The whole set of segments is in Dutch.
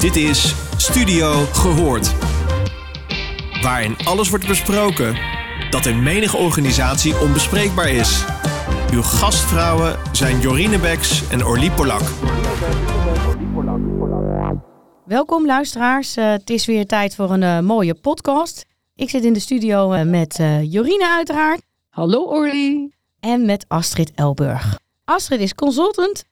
Dit is Studio Gehoord. Waarin alles wordt besproken dat in menige organisatie onbespreekbaar is. Uw gastvrouwen zijn Jorine Beks en Orlie Polak. Welkom luisteraars. Uh, het is weer tijd voor een uh, mooie podcast. Ik zit in de studio uh, met Jorine uiteraard. Hallo Orly. En met Astrid Elburg. Astrid is consultant,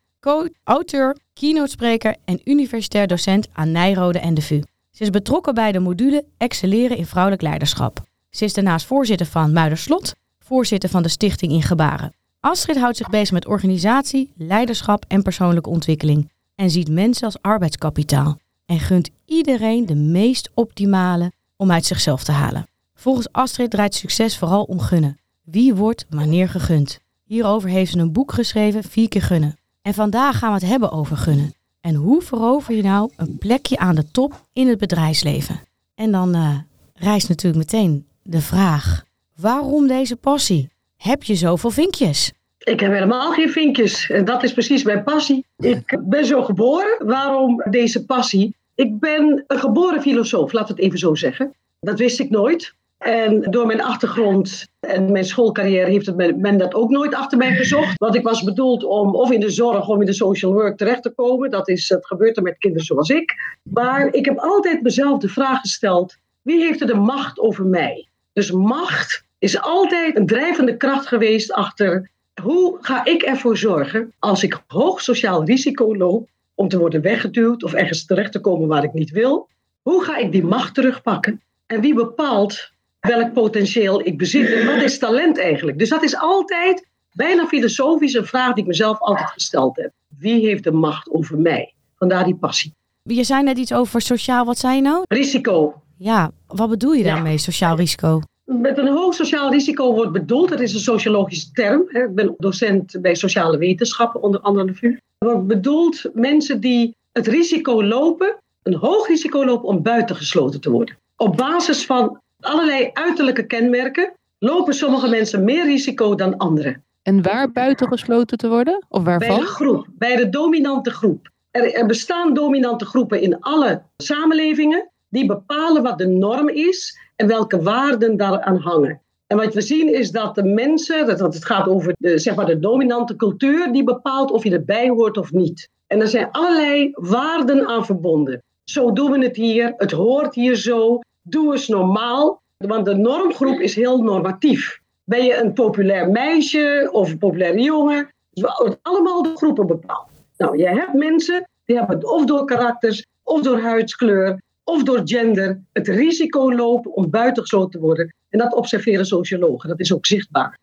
auteur, keynote-spreker en universitair docent aan Nijrode en de VU. Ze is betrokken bij de module Excelleren in vrouwelijk leiderschap. Ze is daarnaast voorzitter van Muiderslot, voorzitter van de Stichting in Gebaren. Astrid houdt zich bezig met organisatie, leiderschap en persoonlijke ontwikkeling en ziet mensen als arbeidskapitaal en gunt iedereen de meest optimale om uit zichzelf te halen. Volgens Astrid draait succes vooral om gunnen. Wie wordt wanneer gegund? Hierover heeft ze een boek geschreven, Vier keer gunnen. En vandaag gaan we het hebben over gunnen. En hoe verover je nou een plekje aan de top in het bedrijfsleven? En dan uh, rijst natuurlijk meteen de vraag: waarom deze passie? Heb je zoveel vinkjes? Ik heb helemaal geen vinkjes. En dat is precies mijn passie. Ik ben zo geboren. Waarom deze passie? Ik ben een geboren filosoof, laat het even zo zeggen. Dat wist ik nooit. En door mijn achtergrond en mijn schoolcarrière heeft het men, dat ook nooit achter mij gezocht. Want ik was bedoeld om of in de zorg of in de social work terecht te komen. Dat is het gebeurt er met kinderen zoals ik. Maar ik heb altijd mezelf de vraag gesteld: wie heeft er de macht over mij? Dus macht is altijd een drijvende kracht geweest achter hoe ga ik ervoor zorgen als ik hoog sociaal risico loop om te worden weggeduwd of ergens terecht te komen waar ik niet wil? Hoe ga ik die macht terugpakken? En wie bepaalt welk potentieel ik bezit en wat is talent eigenlijk? Dus dat is altijd bijna filosofisch een vraag die ik mezelf altijd gesteld heb. Wie heeft de macht over mij? Vandaar die passie. Je zei net iets over sociaal, wat zei je nou? Risico. Ja, wat bedoel je daarmee, sociaal risico? Met een hoog sociaal risico wordt bedoeld, dat is een sociologische term. Ik ben docent bij sociale wetenschappen, onder andere de VU. Wordt bedoeld mensen die het risico lopen, een hoog risico lopen om buitengesloten te worden. Op basis van allerlei uiterlijke kenmerken lopen sommige mensen meer risico dan anderen. En waar buitengesloten te worden? Of waarvan? Bij de groep, bij de dominante groep. Er, er bestaan dominante groepen in alle samenlevingen die bepalen wat de norm is en welke waarden daaraan hangen. En wat we zien is dat de mensen, dat het gaat over de, zeg maar de dominante cultuur, die bepaalt of je erbij hoort of niet. En er zijn allerlei waarden aan verbonden. Zo doen we het hier, het hoort hier zo, doe eens normaal. Want de normgroep is heel normatief. Ben je een populair meisje of een populaire jongen? Het allemaal de groepen bepaald. Nou, je hebt mensen die hebben of door karakters, of door huidskleur, of door gender het risico lopen om buitengesloten te worden. En dat observeren sociologen. Dat is ook zichtbaar.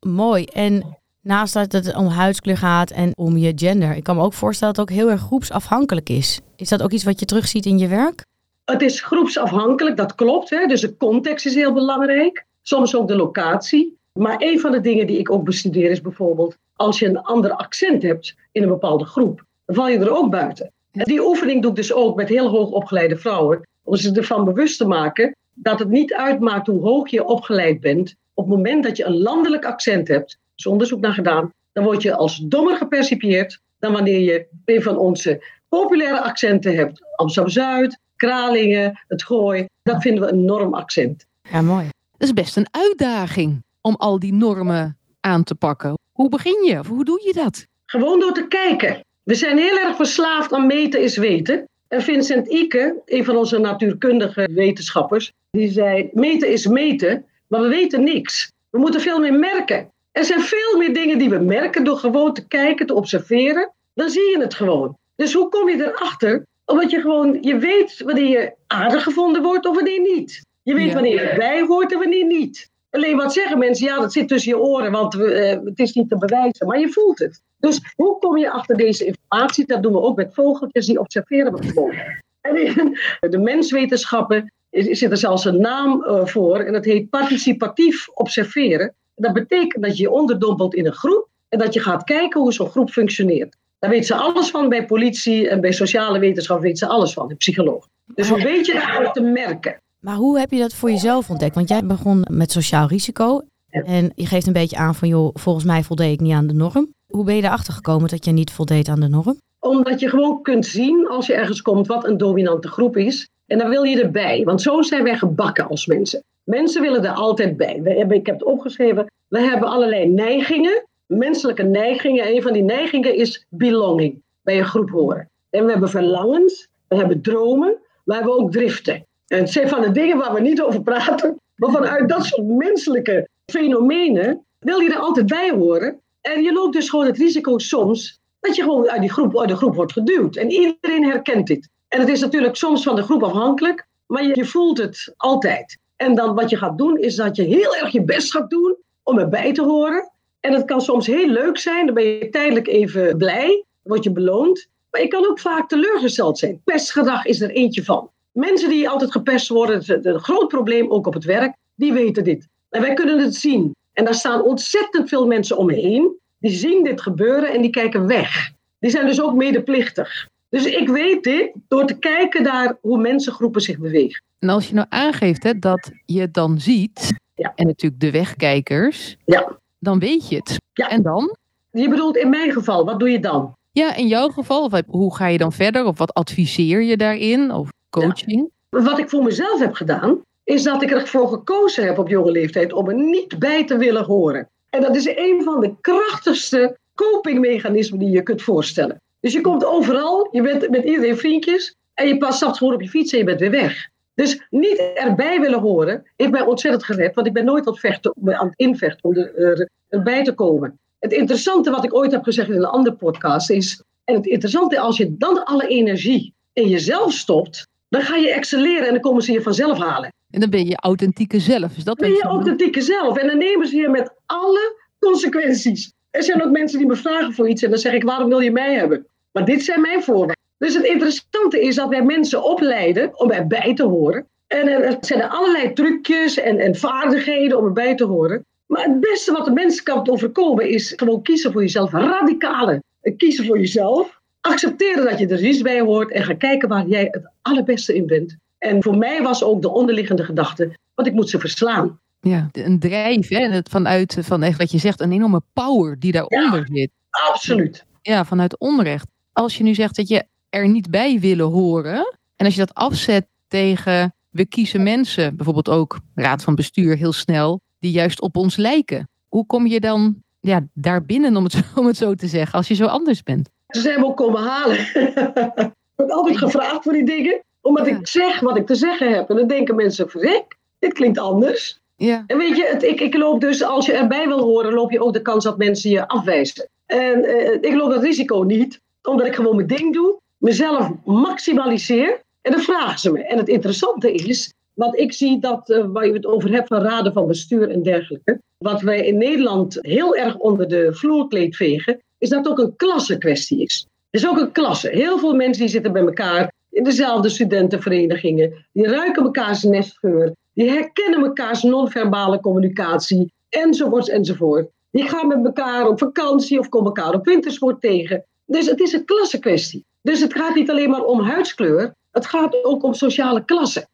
Mooi. En naast dat het om huidskleur gaat en om je gender, ik kan me ook voorstellen dat het ook heel erg groepsafhankelijk is. Is dat ook iets wat je terugziet in je werk? Het is groepsafhankelijk, dat klopt. Hè? Dus de context is heel belangrijk. Soms ook de locatie. Maar een van de dingen die ik ook bestudeer is bijvoorbeeld... als je een ander accent hebt in een bepaalde groep... dan val je er ook buiten. En die oefening doe ik dus ook met heel hoog opgeleide vrouwen. Om ze ervan bewust te maken dat het niet uitmaakt hoe hoog je opgeleid bent. Op het moment dat je een landelijk accent hebt, er is onderzoek naar gedaan... dan word je als dommer gepercipieerd dan wanneer je een van onze populaire accenten hebt. Amsterdam-Zuid, Kralingen, het Gooi. Dat vinden we een norm accent. Ja, mooi. Dat is best een uitdaging om al die normen aan te pakken. Hoe begin je? Of hoe doe je dat? Gewoon door te kijken. We zijn heel erg verslaafd aan meten is weten. En Vincent Ike, een van onze natuurkundige wetenschappers, die zei: meten is meten, maar we weten niks. We moeten veel meer merken. Er zijn veel meer dingen die we merken door gewoon te kijken, te observeren. Dan zie je het gewoon. Dus hoe kom je erachter omdat je gewoon, je weet wanneer je aardig gevonden wordt of wanneer niet. Je weet wanneer je erbij hoort en wanneer niet. Alleen wat zeggen mensen? Ja, dat zit tussen je oren, want uh, het is niet te bewijzen. Maar je voelt het. Dus hoe kom je achter deze informatie? Dat doen we ook met vogeltjes, die observeren we gewoon. En in de menswetenschappen zit er zelfs een naam uh, voor. En dat heet participatief observeren. Dat betekent dat je je onderdompelt in een groep. En dat je gaat kijken hoe zo'n groep functioneert. Daar weet ze alles van bij politie en bij sociale wetenschap weet ze alles van, de psycholoog. Dus hoe weet je dat te merken? Maar hoe heb je dat voor jezelf ontdekt? Want jij begon met sociaal risico. En je geeft een beetje aan van, joh, volgens mij voldeed ik niet aan de norm. Hoe ben je erachter gekomen dat je niet voldeed aan de norm? Omdat je gewoon kunt zien als je ergens komt wat een dominante groep is. En dan wil je erbij, want zo zijn wij gebakken als mensen. Mensen willen er altijd bij. We hebben, ik heb het opgeschreven, we hebben allerlei neigingen, menselijke neigingen. Een van die neigingen is belonging, bij een groep horen. En we hebben verlangens, we hebben dromen, we hebben ook driften. En het zijn van de dingen waar we niet over praten. Maar vanuit dat soort menselijke fenomenen wil je er altijd bij horen. En je loopt dus gewoon het risico soms dat je gewoon uit, die groep, de groep wordt geduwd. En iedereen herkent dit. En het is natuurlijk soms van de groep afhankelijk, maar je, je voelt het altijd. En dan wat je gaat doen, is dat je heel erg je best gaat doen om erbij te horen. En het kan soms heel leuk zijn, dan ben je tijdelijk even blij, dan word je beloond. Maar je kan ook vaak teleurgesteld zijn. Pestgedrag is er eentje van. Mensen die altijd gepest worden, is een groot probleem ook op het werk, die weten dit. En wij kunnen het zien. En daar staan ontzettend veel mensen omheen. Die zien dit gebeuren en die kijken weg. Die zijn dus ook medeplichtig. Dus ik weet dit door te kijken naar hoe mensengroepen zich bewegen. En als je nou aangeeft hè, dat je het dan ziet, Ja. en natuurlijk de wegkijkers, Ja. Dan weet je het. Ja. En dan? Je bedoelt in mijn geval, wat doe je dan? Ja, in jouw geval, of hoe ga je dan verder? Of wat adviseer je daarin? Of coaching? Wat ik voor mezelf heb gedaan, is dat ik ervoor gekozen heb op jonge leeftijd om er niet bij te willen horen. En dat is een van de krachtigste copingmechanismen die je kunt voorstellen. Dus je komt overal, je bent met iedereen vriendjes en je past stapt gewoon op je fiets en je bent weer weg. Dus niet erbij willen horen heeft mij ontzettend gered, want ik ben nooit aan het, vechten, aan het invechten om er, er- erbij te komen. Het interessante wat ik ooit heb gezegd in een andere podcast is, en het interessante als je dan alle energie in jezelf stopt, dan ga je excelleren en dan komen ze je vanzelf halen. En dan ben je authentieke zelf. Is dat Ben je authentieke zelf en dan nemen ze je met alle consequenties. Er zijn ook mensen die me vragen voor iets en dan zeg ik, waarom wil je mij hebben? Maar dit zijn mijn voorwaarden. Dus het interessante is dat wij mensen opleiden om erbij te horen. En er zijn er allerlei trucjes en, en vaardigheden om erbij te horen. Maar het beste wat de mens kan overkomen is gewoon kiezen voor jezelf. Radicale. Kiezen voor jezelf. Accepteren dat je er niet bij hoort en gaan kijken waar jij het allerbeste in bent. En voor mij was ook de onderliggende gedachte, want ik moet ze verslaan. Ja, een drijf, hè? Vanuit van echt wat je zegt, een enorme power die daaronder zit. Absoluut. Ja, vanuit onrecht. Als je nu zegt dat je er niet bij willen horen, en als je dat afzet tegen we kiezen mensen, bijvoorbeeld ook raad van bestuur heel snel, die juist op ons lijken. Hoe kom je dan ja, daar binnen, om het, zo, om het zo te zeggen, als je zo anders bent? Ze zijn me ook komen halen. ik word altijd gevraagd voor die dingen, omdat Ja. ik zeg wat ik te zeggen heb. En dan denken mensen, verrek, dit klinkt anders. Ja, En weet je, het, ik, ik loop dus, als je erbij wil horen, loop je ook de kans dat mensen je afwijzen. En eh, ik loop dat risico niet, omdat ik gewoon mijn ding doe, mezelf maximaliseer en dan vragen ze me. En het interessante is, wat ik zie dat, eh, waar je het over hebt van raden van bestuur en dergelijke, wat wij in Nederland heel erg onder de vloerkleed vegen, is dat het ook een klassenkwestie is. Het is ook een klasse. Heel veel mensen die zitten bij elkaar in dezelfde studentenverenigingen, die ruiken mekaars nestgeur, die herkennen mekaars non-verbale communicatie, enzovoorts enzovoort. Die gaan met elkaar op vakantie of komen elkaar op wintersport tegen. Dus het is een klassenkwestie. Dus het gaat niet alleen maar om huidskleur, het gaat ook om sociale klasse.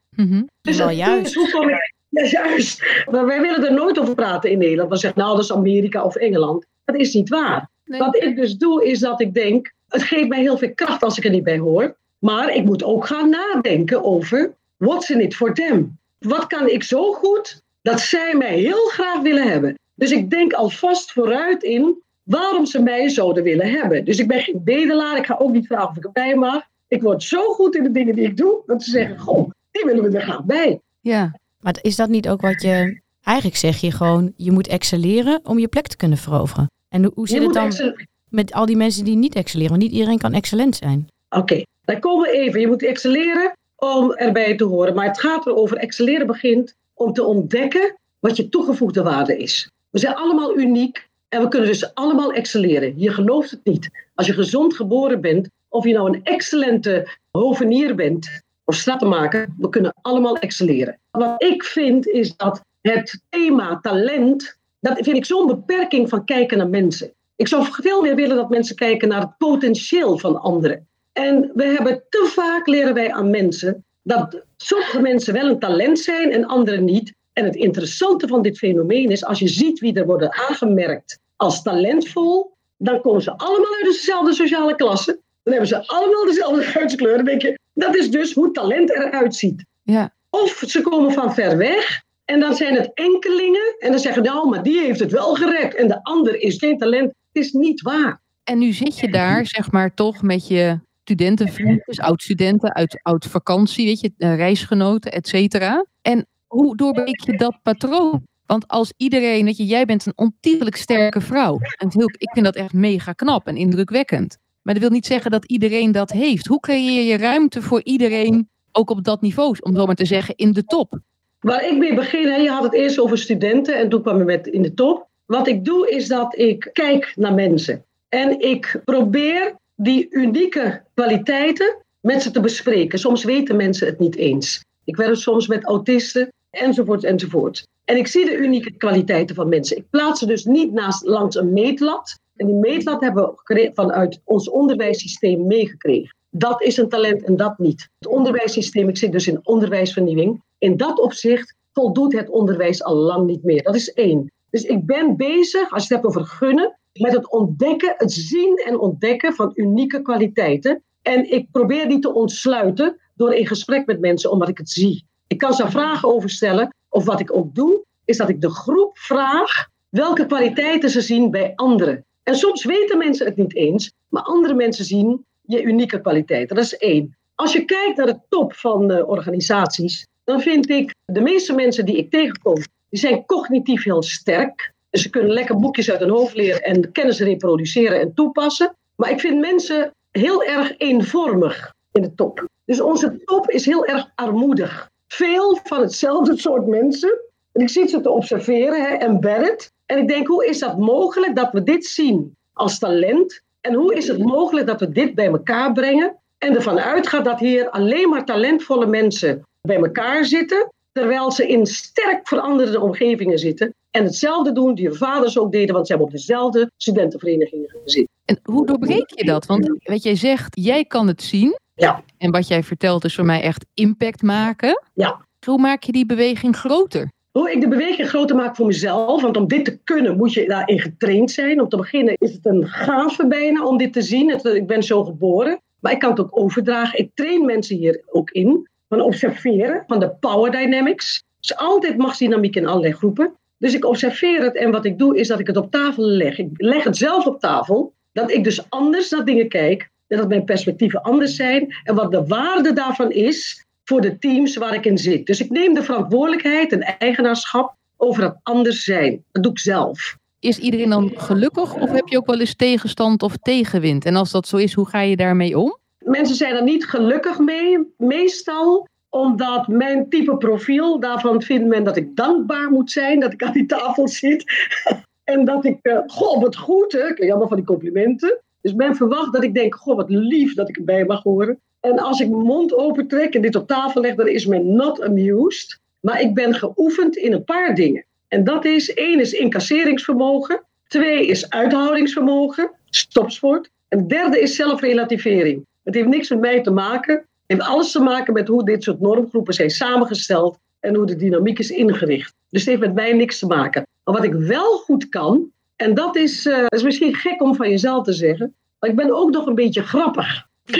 Dus het juist. is, hoe ik... Ja, juist. Maar wij willen er nooit over praten in Nederland. We zeggen, nou, dat is Amerika of Engeland. Dat is niet waar. Nee. Wat ik dus doe, is dat ik denk, het geeft mij heel veel kracht als ik er niet bij hoor. Maar ik moet ook gaan nadenken over, what's in it for them? Wat kan ik zo goed dat zij mij heel graag willen hebben? Dus ik denk alvast vooruit in waarom ze mij zouden willen hebben. Dus ik ben geen bedelaar, ik ga ook niet vragen of ik erbij mag. Ik word zo goed in de dingen die ik doe, dat ze zeggen, goh, die willen we er graag bij. ja. Maar is dat niet ook wat je... Eigenlijk zeg je gewoon, je moet excelleren om je plek te kunnen veroveren. En hoe, Je zit het dan met al die mensen die niet excelleren? Want niet iedereen kan excellent zijn. Oké, dan komen we even. Je moet excelleren om erbij te horen. Maar het gaat erover, excelleren begint om te ontdekken wat je toegevoegde waarde is. We zijn allemaal uniek en we kunnen dus allemaal excelleren. Je gelooft het niet. Als je gezond geboren bent, of je nou een excellente hovenier bent of stratenmaker, we kunnen allemaal excelleren. Wat ik vind is dat het thema talent, dat vind ik zo'n beperking van kijken naar mensen. Ik zou veel meer willen dat mensen kijken naar het potentieel van anderen. En we hebben te vaak leren wij aan mensen dat sommige mensen wel een talent zijn en anderen niet. En het interessante van dit fenomeen is, als je ziet wie er worden aangemerkt als talentvol, dan komen ze allemaal uit dezelfde sociale klasse. Dan hebben ze allemaal dezelfde huidskleur. Dan denk je, dat is dus hoe talent eruit ziet. Ja. Of ze komen van ver weg en dan zijn het enkelingen. En dan zeggen nou, maar die heeft het wel gered. En de ander is geen talent. Het is niet waar. En nu zit je daar, zeg maar, toch met je studentenvriendjes, oud-studenten uit oud-vakantie, weet je, eh, reisgenoten, et cetera. En hoe doorbreek je dat patroon? Want als iedereen, weet je, jij bent een ontiegelijk sterke vrouw. En ik vind dat echt mega knap en indrukwekkend. Maar dat wil niet zeggen dat iedereen dat heeft. Hoe creëer je ruimte voor iedereen, ook op dat niveau, om zo maar te zeggen, in de top? Waar ik mee begin, hè, je had het eerst over studenten en toen kwam je met in de top. Wat ik doe is dat ik kijk naar mensen. En ik probeer die unieke kwaliteiten met ze te bespreken. Soms weten mensen het niet eens. Ik werk soms met autisten, enzovoort, enzovoort. En ik zie de unieke kwaliteiten van mensen. Ik plaats ze dus niet naast, langs een meetlat. En die meetlat hebben we vanuit ons onderwijssysteem meegekregen. Dat is een talent en dat niet. Het onderwijssysteem, ik zit dus in onderwijsvernieuwing. In dat opzicht voldoet het onderwijs al lang niet meer. Dat is één. Dus ik ben bezig, als je het hebt over gunnen, met het ontdekken, het zien en ontdekken van unieke kwaliteiten. En ik probeer die te ontsluiten door in gesprek met mensen, omdat ik het zie. Ik kan ze vragen over stellen, of wat ik ook doe, is dat ik de groep vraag welke kwaliteiten ze zien bij anderen. En soms weten mensen het niet eens, maar andere mensen zien je unieke kwaliteiten. Dat is één. Als je kijkt naar de top van de organisaties, dan vind ik de meeste mensen die ik tegenkom, die zijn cognitief heel sterk. Dus ze kunnen lekker boekjes uit hun hoofd leren en kennis reproduceren en toepassen. Maar ik vind mensen heel erg eenvormig in de top. Dus onze top is heel erg armoedig. Veel van hetzelfde soort mensen. En ik zit ze te observeren, hè, embedded. En ik denk, hoe is dat mogelijk dat we dit zien als talent? En hoe is het mogelijk dat we dit bij elkaar brengen? En ervan uitgaat dat hier alleen maar talentvolle mensen bij elkaar zitten. Terwijl ze in sterk veranderde omgevingen zitten. En hetzelfde doen die hun vaders ook deden, want ze hebben op dezelfde studentenverenigingen gezeten. En hoe doorbreek je dat? Want wat jij zegt, jij kan het zien. Ja. En wat jij vertelt is voor mij echt impact maken. Ja. Hoe maak je die beweging groter? Hoe ik de beweging groter maak voor mezelf, want om dit te kunnen moet je daarin getraind zijn. Om te beginnen is het een gave bijna om dit te zien. Het, ik ben zo geboren, maar ik kan het ook overdragen. Ik train mensen hier ook in, van observeren, van de power dynamics. Dus altijd machtsdynamiek in allerlei groepen. Dus ik observeer het en wat ik doe is dat ik het op tafel leg. Ik leg het zelf op tafel, dat ik dus anders naar dingen kijk dat mijn perspectieven anders zijn en wat de waarde daarvan is voor de teams waar ik in zit. Dus ik neem de verantwoordelijkheid en eigenaarschap over het anders zijn. Dat doe ik zelf. Is iedereen dan gelukkig of heb je ook wel eens tegenstand of tegenwind? En als dat zo is, hoe ga je daarmee om? Mensen zijn er niet gelukkig mee, meestal omdat mijn type profiel, daarvan vindt men dat ik dankbaar moet zijn dat ik aan die tafel zit. en dat ik, uh, goh, wat goed, hè? Ik jammer van die complimenten. Dus men verwacht dat ik denk, goh, wat lief dat ik erbij mag horen. En als ik mijn mond opentrek en dit op tafel leg, dan is men not amused. Maar ik ben geoefend in een paar dingen. En dat is, één is incasseringsvermogen. Twee is uithoudingsvermogen, stopsport. En derde is zelfrelativering. Het heeft niks met mij te maken. Het heeft alles te maken met hoe dit soort normgroepen zijn samengesteld en hoe de dynamiek is ingericht. Dus het heeft met mij niks te maken. Maar wat ik wel goed kan, en dat is, uh, is misschien gek om van jezelf te zeggen, maar ik ben ook nog een beetje grappig.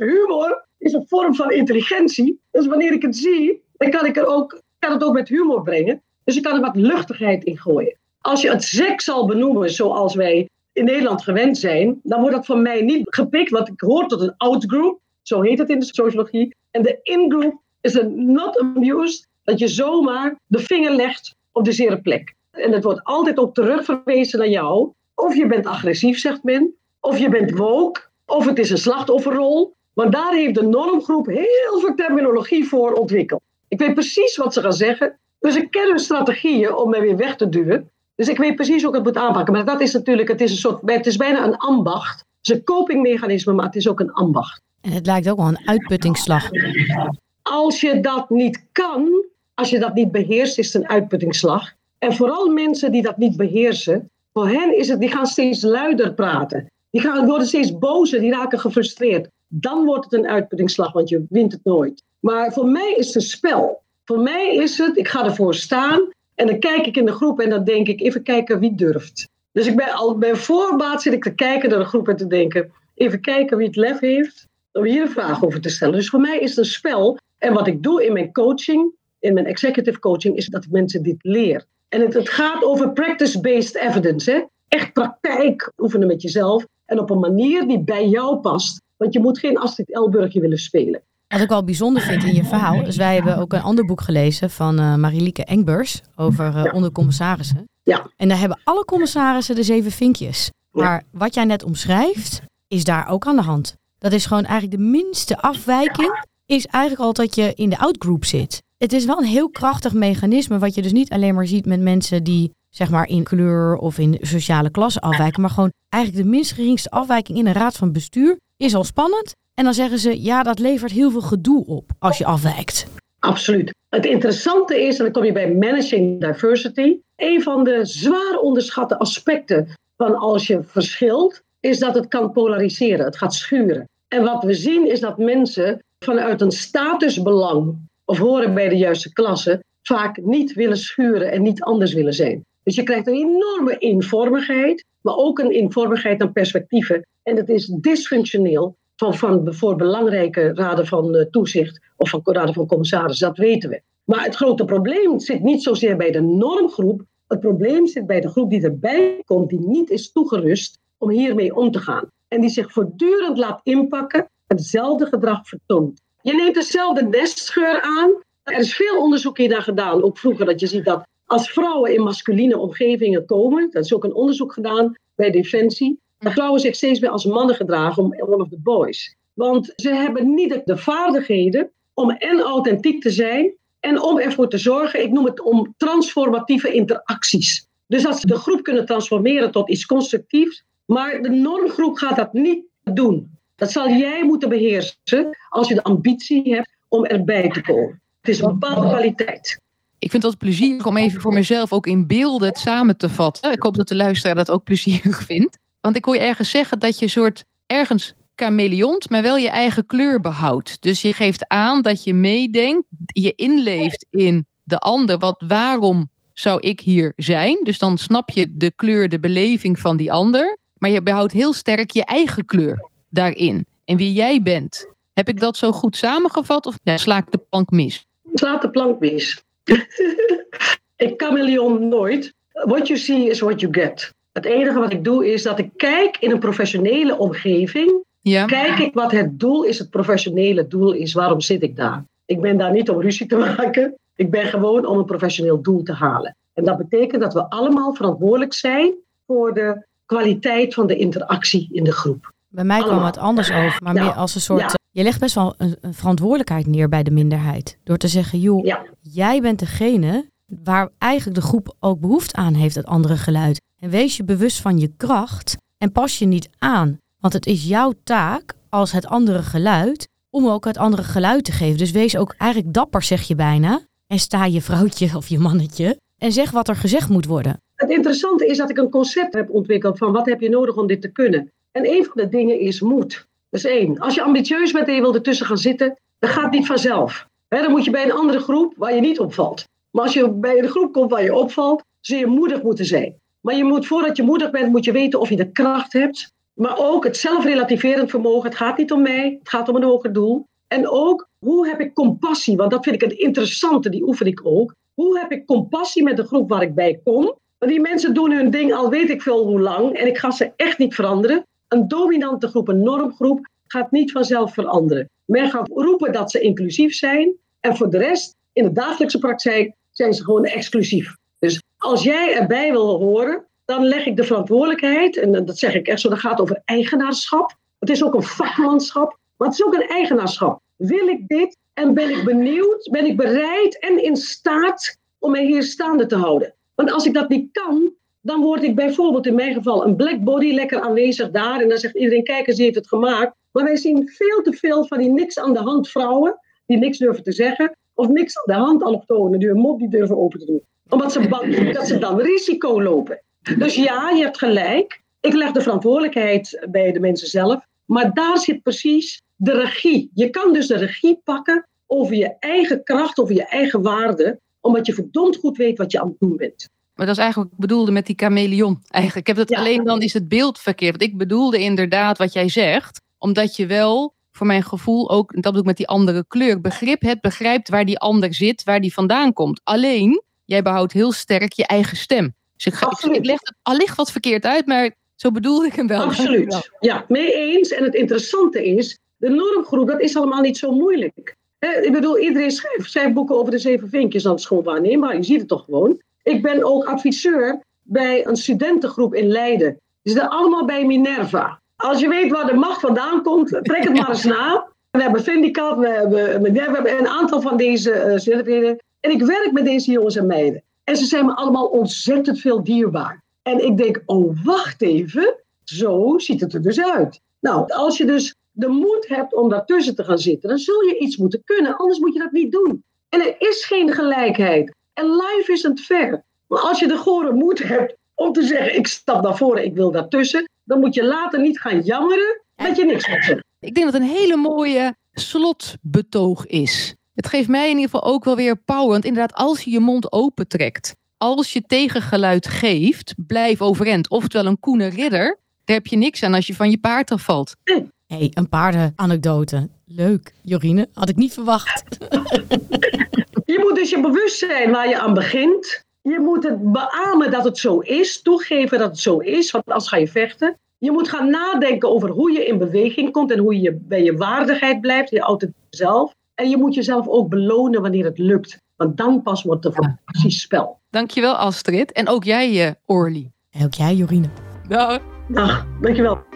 humor is een vorm van intelligentie. Dus wanneer ik het zie, dan kan ik er ook, kan het ook met humor brengen. Dus ik kan er wat luchtigheid in gooien. Als je het seks zal benoemen zoals wij in Nederland gewend zijn, dan wordt dat van mij niet gepikt, want ik hoor tot een outgroup. Zo heet het in de sociologie. En de ingroup is een not amused dat je zomaar de vinger legt op de zere plek. En het wordt altijd ook terugverwezen naar jou. Of je bent agressief, zegt men. Of je bent woke. Of het is een slachtofferrol. Want daar heeft de normgroep heel veel terminologie voor ontwikkeld. Ik weet precies wat ze gaan zeggen. Dus ik ken hun strategieën om mij weer weg te duwen. Dus ik weet precies hoe ik het moet aanpakken. Maar dat is natuurlijk, het is, een soort, het is bijna een ambacht. Het is een copingmechanisme, maar het is ook een ambacht. En het lijkt ook wel een uitputtingsslag. Als je dat niet kan, als je dat niet beheerst, is het een uitputtingsslag. En vooral mensen die dat niet beheersen, voor hen is het, die gaan steeds luider praten. Die gaan, worden steeds bozer, die raken gefrustreerd. Dan wordt het een uitputtingsslag, want je wint het nooit. Maar voor mij is het een spel. Voor mij is het, ik ga ervoor staan en dan kijk ik in de groep en dan denk ik, even kijken wie durft. Dus ik ben al bij voorbaat zit ik te kijken naar de groep en te denken, even kijken wie het lef heeft om hier een vraag over te stellen. Dus voor mij is het een spel. En wat ik doe in mijn coaching, in mijn executive coaching, is dat ik mensen dit leer. En het, het gaat over practice-based evidence. Hè? Echt praktijk oefenen met jezelf. En op een manier die bij jou past. Want je moet geen Astrid Elburgje willen spelen. Wat ik wel bijzonder vind in je verhaal, dus wij hebben ook een ander boek gelezen van uh, Marilieke Engbers over uh, ondercommissarissen. Ja. En daar hebben alle commissarissen de zeven vinkjes. Maar wat jij net omschrijft, is daar ook aan de hand. Dat is gewoon eigenlijk de minste afwijking, is eigenlijk al dat je in de outgroup zit. Het is wel een heel krachtig mechanisme, wat je dus niet alleen maar ziet met mensen die zeg maar in kleur of in sociale klasse afwijken, maar gewoon eigenlijk de minst geringste afwijking in een raad van bestuur is al spannend. En dan zeggen ze, ja, dat levert heel veel gedoe op als je afwijkt. Absoluut. Het interessante is, en dan kom je bij managing diversity, een van de zwaar onderschatte aspecten van als je verschilt, is dat het kan polariseren. Het gaat schuren. En wat we zien is dat mensen vanuit een statusbelang of horen bij de juiste klasse vaak niet willen schuren en niet anders willen zijn. Dus je krijgt een enorme informigheid, maar ook een informigheid aan perspectieven. En het is dysfunctioneel van, van, voor belangrijke raden van uh, toezicht of van raden van commissarissen, dat weten we. Maar het grote probleem zit niet zozeer bij de normgroep. Het probleem zit bij de groep die erbij komt, die niet is toegerust om hiermee om te gaan. En die zich voortdurend laat inpakken, hetzelfde gedrag vertoont. Je neemt dezelfde nestscheur aan. Er is veel onderzoek hier naar gedaan, ook vroeger, dat je ziet dat als vrouwen in masculine omgevingen komen, dat is ook een onderzoek gedaan bij Defensie, dat vrouwen zich steeds meer als mannen gedragen om one of the boys. Want ze hebben niet de vaardigheden om en authentiek te zijn en om ervoor te zorgen, ik noem het om transformatieve interacties. Dus dat ze de groep kunnen transformeren tot iets constructiefs, maar de normgroep gaat dat niet doen. Dat zal jij moeten beheersen als je de ambitie hebt om erbij te komen. Het is een bepaalde kwaliteit. Ik vind het plezierig om even voor mezelf ook in beelden het samen te vatten. Ik hoop dat de luisteraar dat ook plezierig vindt. Want ik hoor je ergens zeggen dat je soort ergens chameleont, maar wel je eigen kleur behoudt. Dus je geeft aan dat je meedenkt, je inleeft in de ander. Wat, waarom zou ik hier zijn? Dus dan snap je de kleur, de beleving van die ander. Maar je behoudt heel sterk je eigen kleur daarin. En wie jij bent. Heb ik dat zo goed samengevat of ja, sla ik de plank mis? Slaat de plank mis. ik chameleon nooit. What you see is what you get. Het enige wat ik doe is dat ik kijk in een professionele omgeving. Ja. Kijk ik wat het doel is, het professionele doel is. Waarom zit ik daar? Ik ben daar niet om ruzie te maken. Ik ben gewoon om een professioneel doel te halen. En dat betekent dat we allemaal verantwoordelijk zijn voor de kwaliteit van de interactie in de groep. Bij mij kwam het anders over, maar Ja. meer als een soort. Ja. Je legt best wel een, een verantwoordelijkheid neer bij de minderheid. Door te zeggen, joh, Ja. jij bent degene waar eigenlijk de groep ook behoefte aan heeft, het andere geluid. En wees je bewust van je kracht en pas je niet aan. Want het is jouw taak als het andere geluid om ook het andere geluid te geven. Dus wees ook eigenlijk dapper, zeg je bijna. En sta je vrouwtje of je mannetje en zeg wat er gezegd moet worden. Het interessante is dat ik een concept heb ontwikkeld van wat heb je nodig om dit te kunnen. En een van de dingen is moed. Dat is één. Als je ambitieus bent en je wil ertussen gaan zitten, dan gaat het niet vanzelf. Dan moet je bij een andere groep waar je niet opvalt. Maar als je bij een groep komt waar je opvalt, zul je moedig moeten zijn. Maar je moet, voordat je moedig bent, moet je weten of je de kracht hebt. Maar ook het zelfrelativerend vermogen. Het gaat niet om mij, het gaat om een hoger doel. En ook, hoe heb ik compassie? Want dat vind ik een interessante, die oefen ik ook. Hoe heb ik compassie met de groep waar ik bij kom? Want die mensen doen hun ding al weet ik veel hoe lang. En ik ga ze echt niet veranderen. Een dominante groep, een normgroep, gaat niet vanzelf veranderen. Men gaat roepen dat ze inclusief zijn. En voor de rest, in de dagelijkse praktijk, zijn ze gewoon exclusief. Dus als jij erbij wil horen, dan leg ik de verantwoordelijkheid, en dat zeg ik echt zo, dat gaat over eigenaarschap. Het is ook een vakmanschap, maar het is ook een eigenaarschap. Wil ik dit en ben ik benieuwd, ben ik bereid en in staat om mij hier staande te houden? Want als ik dat niet kan, dan word ik bijvoorbeeld in mijn geval een black body lekker aanwezig daar. En dan zegt iedereen, kijk eens, die heeft het gemaakt. Maar wij zien veel te veel van die niks aan de hand vrouwen, die niks durven te zeggen. Of niks aan de hand allochtonen, die hun mond niet durven open te doen. Omdat ze bang zijn dat ze dan risico lopen. Dus ja, je hebt gelijk. Ik leg de verantwoordelijkheid bij de mensen zelf. Maar daar zit precies de regie. Je kan dus de regie pakken over je eigen kracht, over je eigen waarde. Omdat je verdomd goed weet wat je aan het doen bent. Maar dat is eigenlijk wat ik bedoelde met die chameleon. Eigenlijk. Ik heb het Ja. alleen dan is het beeld verkeerd. Want ik bedoelde inderdaad wat jij zegt. Omdat je wel, voor mijn gevoel ook, dat bedoel ik met die andere kleur, begrip hebt, begrijpt waar die ander zit, waar die vandaan komt. Alleen, jij behoudt heel sterk je eigen stem. Dus ik, ga, ik, Absoluut. ik leg het allicht wat verkeerd uit, maar zo bedoelde ik hem wel. Absoluut. Ja, mee eens. En het interessante is, de normgroep, dat is allemaal niet zo moeilijk. Ik bedoel, iedereen schrijft, schrijft boeken over de zeven vinkjes, dat is gewoon waarneembaar. Je ziet het toch gewoon. Ik ben ook adviseur bij een studentengroep in Leiden. Die zitten allemaal bij Minerva. Als je weet waar de macht vandaan komt, trek het maar eens na. We hebben Vindicat, we hebben Minerva, we hebben een aantal van deze eh. En ik werk met deze jongens en meiden. En ze zijn me allemaal ontzettend veel dierbaar. En ik denk, oh, wacht even. Zo ziet het er dus uit. Nou, als je dus de moed hebt om daartussen te gaan zitten, dan zul je iets moeten kunnen. Anders moet je dat niet doen. En er is geen gelijkheid. En life isn't fair. Maar als je de gore moed hebt om te zeggen, ik stap naar voren, ik wil daartussen, dan moet je later niet gaan jammeren dat je niks zeggen. Ik denk dat het een hele mooie slotbetoog is. Het geeft mij in ieder geval ook wel weer power. Want inderdaad, als je je mond opentrekt, als je tegengeluid geeft, blijf overeind. Oftewel een koene ridder, daar heb je niks aan als je van je paard afvalt. hey, een paardenanekdote. Leuk, Jorine. Had ik niet verwacht. Je moet dus je bewust zijn waar je aan begint. Je moet het beamen dat het zo is, toegeven dat het zo is, want anders ga je vechten. Je moet gaan nadenken over hoe je in beweging komt en hoe je bij je waardigheid blijft, je authentiek zelf. En je moet jezelf ook belonen wanneer het lukt, want dan pas wordt het een fantastisch spel. Dankjewel Astrid. En ook jij, eh, Orly. En ook jij, Jorine. Dag. Dag, dankjewel.